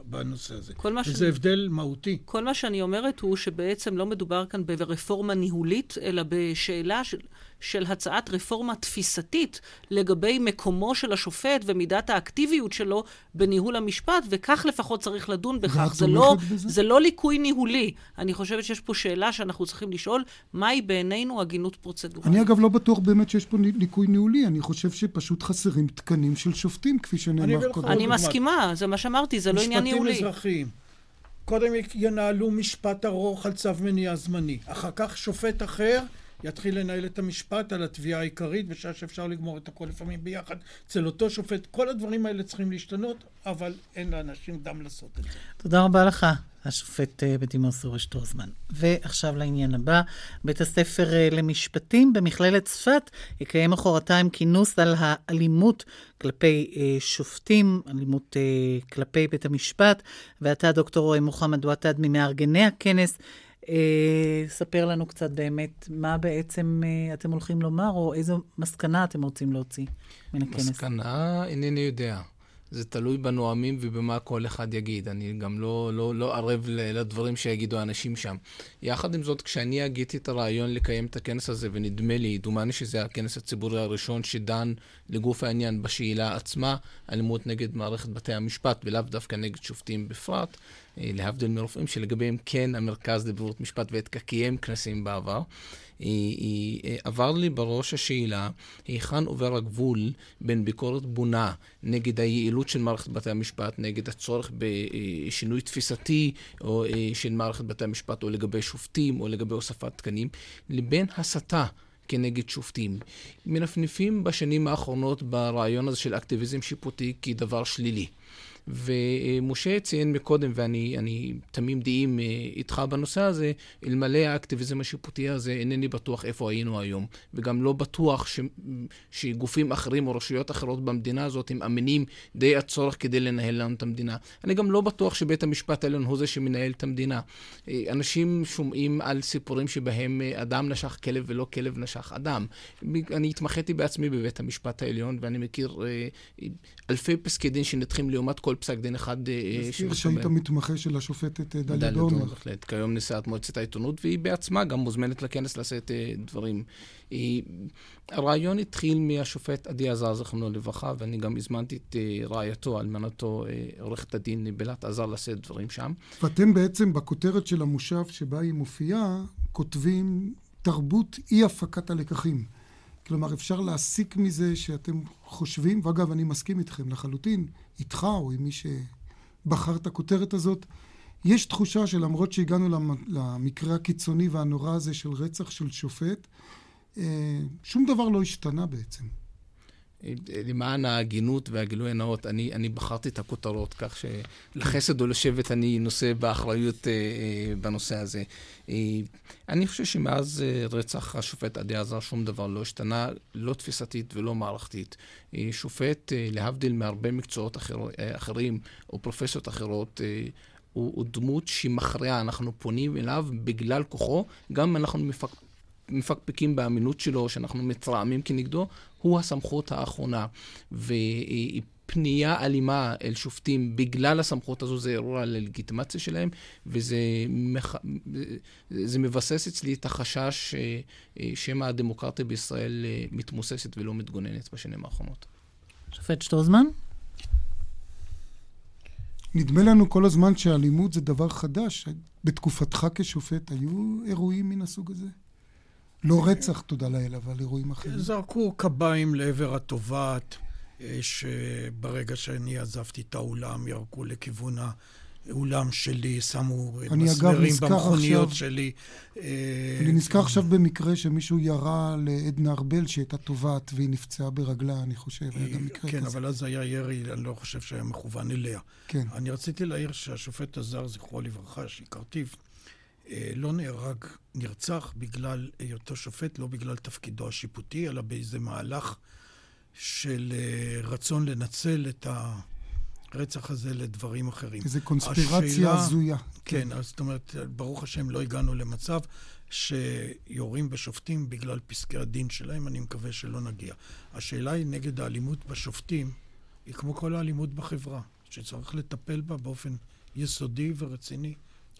Speaker 6: בנושא הזה. וזה שאני, הבדל מהותי.
Speaker 4: כל מה שאני אומרת הוא שבעצם לא מדובר כאן ברפורמה ניהולית, אלא בשאלה של, של הצעת רפורמה תפיסתית לגבי מקומו של השופט ומידת האקטיביות שלו בניהול המשפט, וכך לפחות צריך לדון בכך. זה לא, זה לא ליקוי ניהולי. אני חושבת שיש פה שאלה שאנחנו צריכים לשאול, מהי בעינינו הגינות פרוצדורלית.
Speaker 3: אני אגב לא בטוח באמת שיש פה ליקוי ניהולי, אני חושב שפשוט חסרים תקנים של שופטים, כפי שנאמר קודם.
Speaker 4: אני מסכימה, זה מה שאמרתי, זה לא עניין ניהולי.
Speaker 6: משפטים אזרחיים. קודם ינהלו משפט ארוך על צו מניעה זמני. אחר כך שופט אחר יתחיל לנהל את המשפט על התביעה העיקרית, בשעה שאפשר לגמור את הכל לפעמים ביחד. אצל אותו שופט, כל הדברים האלה צריכים להשתנות, אבל אין לאנשים דם לעשות את זה.
Speaker 2: תודה רבה לך, השופט אה, בדימוס אורי שטרוזמן. ועכשיו לעניין הבא, בית הספר אה, למשפטים במכללת צפת יקיים מחרתיים כינוס על האלימות כלפי אה, שופטים, אלימות כלפי בית המשפט, ואתה, דוקטור מוחמד ותד, ממארגני הכנס. אה, ספר לנו קצת באמת מה בעצם אה, אתם הולכים לומר, או איזו מסקנה אתם רוצים להוציא מן הכנס.
Speaker 5: מסקנה, אינני יודע. זה תלוי בנואמים ובמה כל אחד יגיד. אני גם לא, לא, לא ערב לדברים שיגידו האנשים שם. יחד עם זאת, כשאני הגיתי את הרעיון לקיים את הכנס הזה, ונדמה לי, דומני שזה הכנס הציבורי הראשון שדן לגוף העניין בשאלה עצמה, אלימות נגד מערכת בתי המשפט, ולאו דווקא נגד שופטים בפרט, להבדיל מרופאים שלגביהם כן המרכז לבריאות משפט ואתיקה קיים כנסים בעבר. היא, אה, עבר לי בראש השאלה, היכן עובר הגבול בין ביקורת בונה נגד היעילות של מערכת בתי המשפט, נגד הצורך בשינוי תפיסתי או אה, של מערכת בתי המשפט, או לגבי שופטים, או לגבי הוספת תקנים, לבין הסתה. כנגד שופטים. מנפנפים בשנים האחרונות ברעיון הזה של אקטיביזם שיפוטי כדבר שלילי. ומשה ציין מקודם, ואני תמים דעים אה, איתך בנושא הזה, אלמלא האקטיביזם השיפוטי הזה, אינני בטוח איפה היינו היום. וגם לא בטוח ש, שגופים אחרים או רשויות אחרות במדינה הזאת הם אמינים די הצורך כדי לנהל לנו את המדינה. אני גם לא בטוח שבית המשפט העליון הוא זה שמנהל את המדינה. אה, אנשים שומעים על סיפורים שבהם אה, אדם נשך כלב ולא כלב נשך אדם. אני התמחיתי בעצמי בבית המשפט העליון, ואני מכיר אלפי פסקי דין שנדחים לעומת כל פסק דין אחד
Speaker 3: אה, מזכיר שהיית מתמחה של השופטת אה, דליה דורנר.
Speaker 5: בהחלט. כיום נשיאת מועצת העיתונות, והיא בעצמה גם מוזמנת לכנס לשאת אה, דברים. הרעיון התחיל מהשופט עדי עזר, זכרונו לברכה, ואני גם הזמנתי את רעייתו, אלמנתו, עורכת הדין בלת עזר, לשאת דברים שם.
Speaker 3: ואתם בעצם, בכותרת של המושב שבה היא מופיעה, כותבים תרבות אי הפקת הלקחים. כלומר, אפשר להסיק מזה שאתם חושבים, ואגב, אני מסכים איתכם לחלוטין, איתך או עם מי שבחר את הכותרת הזאת, יש תחושה שלמרות שהגענו למקרה הקיצוני והנורא הזה של רצח של שופט, אה, שום דבר לא השתנה בעצם.
Speaker 5: למען ההגינות והגילוי הנאות, אני, אני בחרתי את הכותרות, כך שלחסד או לשבט אני נושא באחריות אה, אה, בנושא הזה. אה, אני חושב שמאז אה, רצח השופט עדי עזר שום דבר לא השתנה, לא תפיסתית ולא מערכתית. אה, שופט, אה, להבדיל מהרבה מקצועות אחר, אה, אחרים או פרופסיות אחרות, אה, הוא, הוא דמות שהיא מכריעה, אנחנו פונים אליו בגלל כוחו, גם אם אנחנו מפק... מפקפקים באמינות שלו, שאנחנו מתרעמים כנגדו, הוא הסמכות האחרונה. ופנייה אלימה אל שופטים בגלל הסמכות הזו זה אירוע ללגיטימציה שלהם, וזה מח... זה מבסס אצלי את החשש שמא הדמוקרטיה בישראל מתמוססת ולא מתגוננת בשנים האחרונות.
Speaker 2: שופט שטרוזמן?
Speaker 3: נדמה לנו כל הזמן שאלימות זה דבר חדש. בתקופתך כשופט היו אירועים מן הסוג הזה? לא רצח, תודה לאל, אבל אירועים אחרים.
Speaker 6: זרקו קביים לעבר התובעת, אה, שברגע שאני עזבתי את האולם, ירקו לכיוון האולם שלי, שמו מסמרים במכוניות שלי.
Speaker 3: אה, אני נזכר עכשיו במקרה שמישהו ירה לעדנה ארבל, שהייתה תובעת והיא נפצעה ברגלה, אני חושב, היה גם מקרה
Speaker 6: כן, כזה. כן, אבל אז היה ירי, אני לא חושב שהיה מכוון אליה.
Speaker 3: כן.
Speaker 6: אני רציתי להעיר שהשופט הזר, זכרו לברכה, אה, לא נהרג, נרצח בגלל היותו שופט, לא בגלל תפקידו השיפוטי, אלא באיזה מהלך של אה, רצון לנצל את הרצח הזה לדברים אחרים.
Speaker 3: איזו קונספירציה הזויה.
Speaker 6: כן, אז זאת אומרת, ברוך השם לא הגענו למצב שיורים בשופטים בגלל פסקי הדין שלהם, אני מקווה שלא נגיע. השאלה היא נגד האלימות בשופטים, היא כמו כל האלימות בחברה, שצריך לטפל בה באופן יסודי ורציני.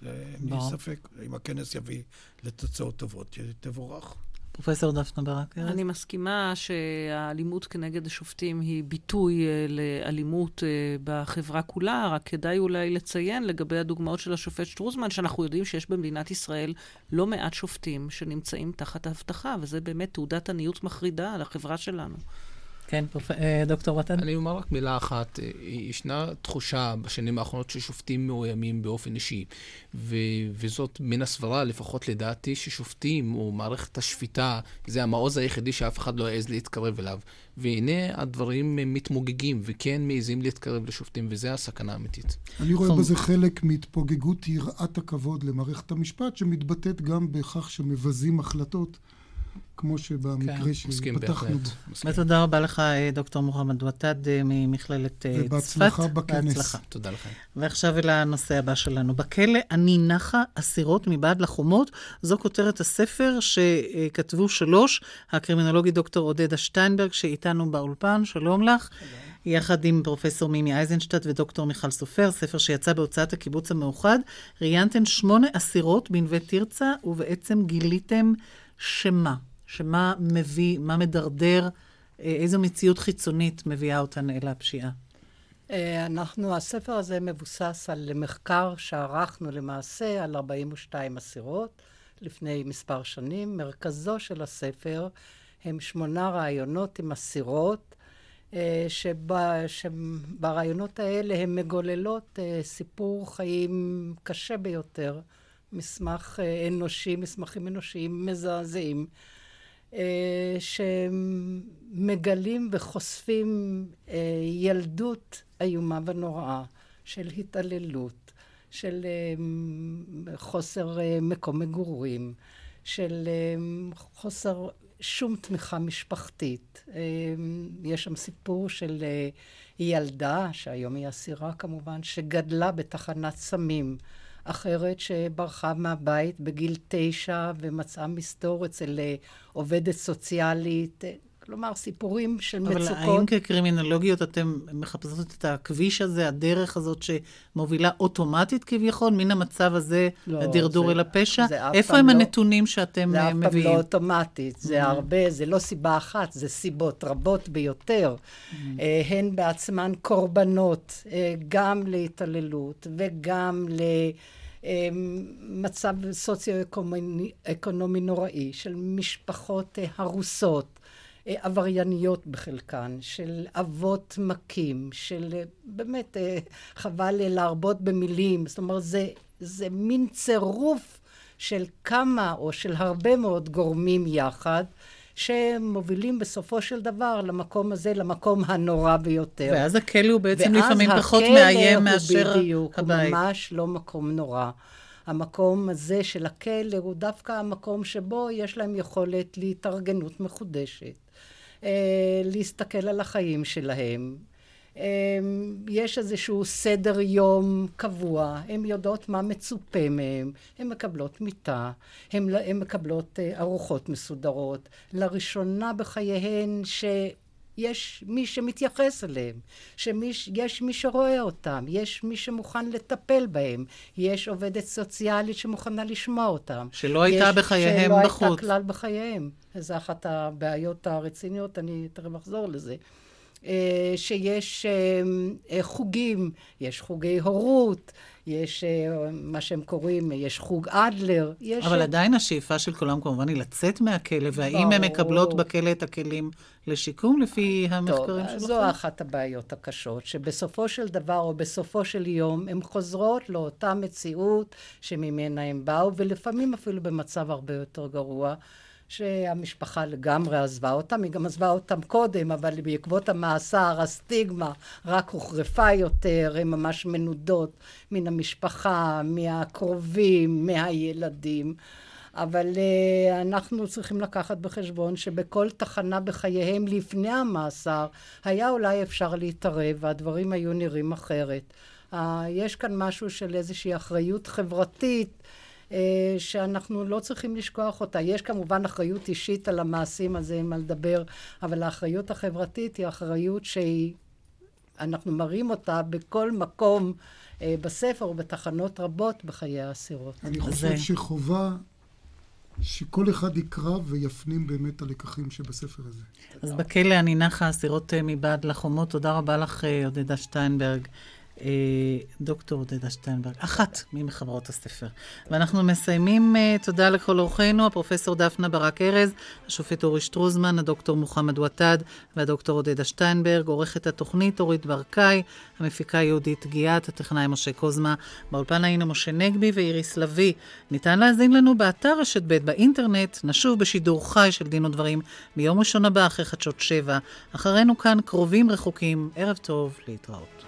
Speaker 6: אין לי ספק, אם הכנס יביא לתוצאות טובות, תבורך.
Speaker 2: פרופסור דפנה ברק
Speaker 4: אני מסכימה שהאלימות כנגד השופטים היא ביטוי uh, לאלימות uh, בחברה כולה, רק כדאי אולי לציין לגבי הדוגמאות של השופט שטרוזמן, שאנחנו יודעים שיש במדינת ישראל לא מעט שופטים שנמצאים תחת האבטחה, וזה באמת תעודת עניות מחרידה על החברה שלנו.
Speaker 2: כן, פרופ... אה, דוקטור וטן.
Speaker 5: אני אומר רק מילה אחת. אה, ישנה תחושה בשנים האחרונות ששופטים מאוימים באופן אישי, ו... וזאת מן הסברה, לפחות לדעתי, ששופטים או מערכת השפיטה זה המעוז היחידי שאף אחד לא יעז להתקרב אליו. והנה הדברים מתמוגגים וכן מעזים להתקרב לשופטים, וזו הסכנה האמיתית.
Speaker 3: אני רואה בזה חלק מהתפוגגות יראת הכבוד למערכת המשפט, שמתבטאת גם בכך שמבזים החלטות. כמו שבמקרה כן. שפתחנו בו.
Speaker 2: ותודה רבה לך, אה, דוקטור מוחמד ותד אה, ממכללת אה, צפת.
Speaker 3: ובהצלחה בכנס. בהצלחה.
Speaker 5: תודה לכם.
Speaker 2: ועכשיו אל הנושא הבא שלנו. בכלא אני נחה אסירות מבעד לחומות. זו כותרת הספר שכתבו שלוש, הקרימינולוגית דוקטור עודדה שטיינברג, שאיתנו באולפן. שלום לך. שלום. יחד עם פרופסור מימי אייזנשטט ודוקטור מיכל סופר, ספר שיצא בהוצאת הקיבוץ המאוחד. ראיינתם שמונה אסירות בנווה תרצה, ובעצם גיליתם שמה? שמה מביא, מה מדרדר, אה, איזו מציאות חיצונית מביאה אותן אל הפשיעה?
Speaker 7: אה, אנחנו, הספר הזה מבוסס על מחקר שערכנו למעשה על 42 אסירות לפני מספר שנים. מרכזו של הספר הם שמונה רעיונות עם אסירות, אה, שבה, שברעיונות האלה הן מגוללות אה, סיפור חיים קשה ביותר, מסמך אנושי, מסמכים אנושיים מזעזעים. שמגלים וחושפים ילדות איומה ונוראה של התעללות, של אה, חוסר אה, מקום מגורים, של אה, חוסר שום תמיכה משפחתית. יש שם סיפור של ילדה, שהיום היא אסירה כמובן, שגדלה בתחנת סמים. אחרת שברחה מהבית בגיל תשע ומצאה מסתור אצל עובדת סוציאלית. כלומר, סיפורים של
Speaker 2: אבל
Speaker 7: מצוקות.
Speaker 2: אבל האם כקרימינולוגיות אתם מחפשות את הכביש הזה, הדרך הזאת שמובילה אוטומטית כביכול, מן המצב הזה לא, לדרדור זה, אל הפשע? איפה הם לא, הנתונים שאתם מביאים?
Speaker 7: זה אף פעם לא אוטומטית, זה mm-hmm. הרבה, זה לא סיבה אחת, זה סיבות רבות ביותר. Mm-hmm. הן בעצמן קורבנות, אה, גם להתעללות וגם ל... מצב סוציו-אקונומי נוראי של משפחות הרוסות, אה, עברייניות בחלקן, של אבות מכים, של אה, באמת, אה, חבל להרבות במילים, זאת אומרת, זה, זה מין צירוף של כמה או של הרבה מאוד גורמים יחד. שמובילים בסופו של דבר למקום הזה, למקום הנורא ביותר.
Speaker 2: ואז הכלא הוא בעצם לפעמים פחות מאיים מאשר
Speaker 7: הבית. בדיוק, הוא ממש לא מקום נורא. המקום הזה של הכלא הוא דווקא המקום שבו יש להם יכולת להתארגנות מחודשת. אה, להסתכל על החיים שלהם. אה, יש איזשהו סדר יום קבוע, הן יודעות מה מצופה מהן, הן מקבלות מיטה, הן, הן מקבלות אה, ארוחות מסודרות. לראשונה בחייהן ש... יש מי שמתייחס אליהם, שיש מי שרואה אותם, יש מי שמוכן לטפל בהם, יש עובדת סוציאלית שמוכנה לשמוע אותם.
Speaker 2: שלא הייתה בחייהם
Speaker 7: שלא
Speaker 2: בחוץ.
Speaker 7: שלא הייתה כלל בחייהם. זו אחת הבעיות הרציניות, אני תכף אחזור לזה. אה, שיש אה, אה, חוגים, יש חוגי הורות, יש מה שהם קוראים, יש חוג אדלר. יש...
Speaker 2: אבל עדיין השאיפה של כולם כמובן היא לצאת מהכלא, והאם הן מקבלות בכלא את הכלים לשיקום לפי המחקרים שלכם?
Speaker 7: זו אחת הבעיות הקשות, שבסופו של דבר או בסופו של יום הן חוזרות לאותה מציאות שממנה הן באו, ולפעמים אפילו במצב הרבה יותר גרוע. שהמשפחה לגמרי עזבה אותם, היא גם עזבה אותם קודם, אבל בעקבות המאסר, הסטיגמה רק הוחרפה יותר, הן ממש מנודות מן המשפחה, מהקרובים, מהילדים. אבל uh, אנחנו צריכים לקחת בחשבון שבכל תחנה בחייהם לפני המאסר היה אולי אפשר להתערב והדברים היו נראים אחרת. Uh, יש כאן משהו של איזושהי אחריות חברתית שאנחנו לא צריכים לשכוח אותה. יש כמובן אחריות אישית על המעשים הזה, אין מה לדבר, אבל האחריות החברתית היא אחריות שהיא, אנחנו מראים אותה בכל מקום אה, בספר ובתחנות רבות בחיי האסירות.
Speaker 3: אני חושב שחובה שכל אחד יקרא ויפנים באמת הלקחים שבספר הזה.
Speaker 2: אז בכלא אני נחה אסירות אה, מבעד לחומות. תודה רבה לך, עודדה שטיינברג. אה, דוקטור עודדה שטיינברג, אחת ממחברות הספר. ואנחנו מסיימים, אה, תודה לכל אורחינו, הפרופסור דפנה ברק ארז, השופט אורי שטרוזמן, הדוקטור מוחמד ותד והדוקטור עודדה שטיינברג, עורכת התוכנית אורית ברקאי, המפיקה יהודית גיאת, הטכנאי משה קוזמה, באולפן היינו משה נגבי ואיריס לביא. ניתן להאזין לנו באתר רשת ב' באינטרנט, נשוב בשידור חי של דין ודברים ביום ראשון הבא אחרי חדשות שבע. אחרינו כאן קרובים רחוקים, ערב טוב, להתראות.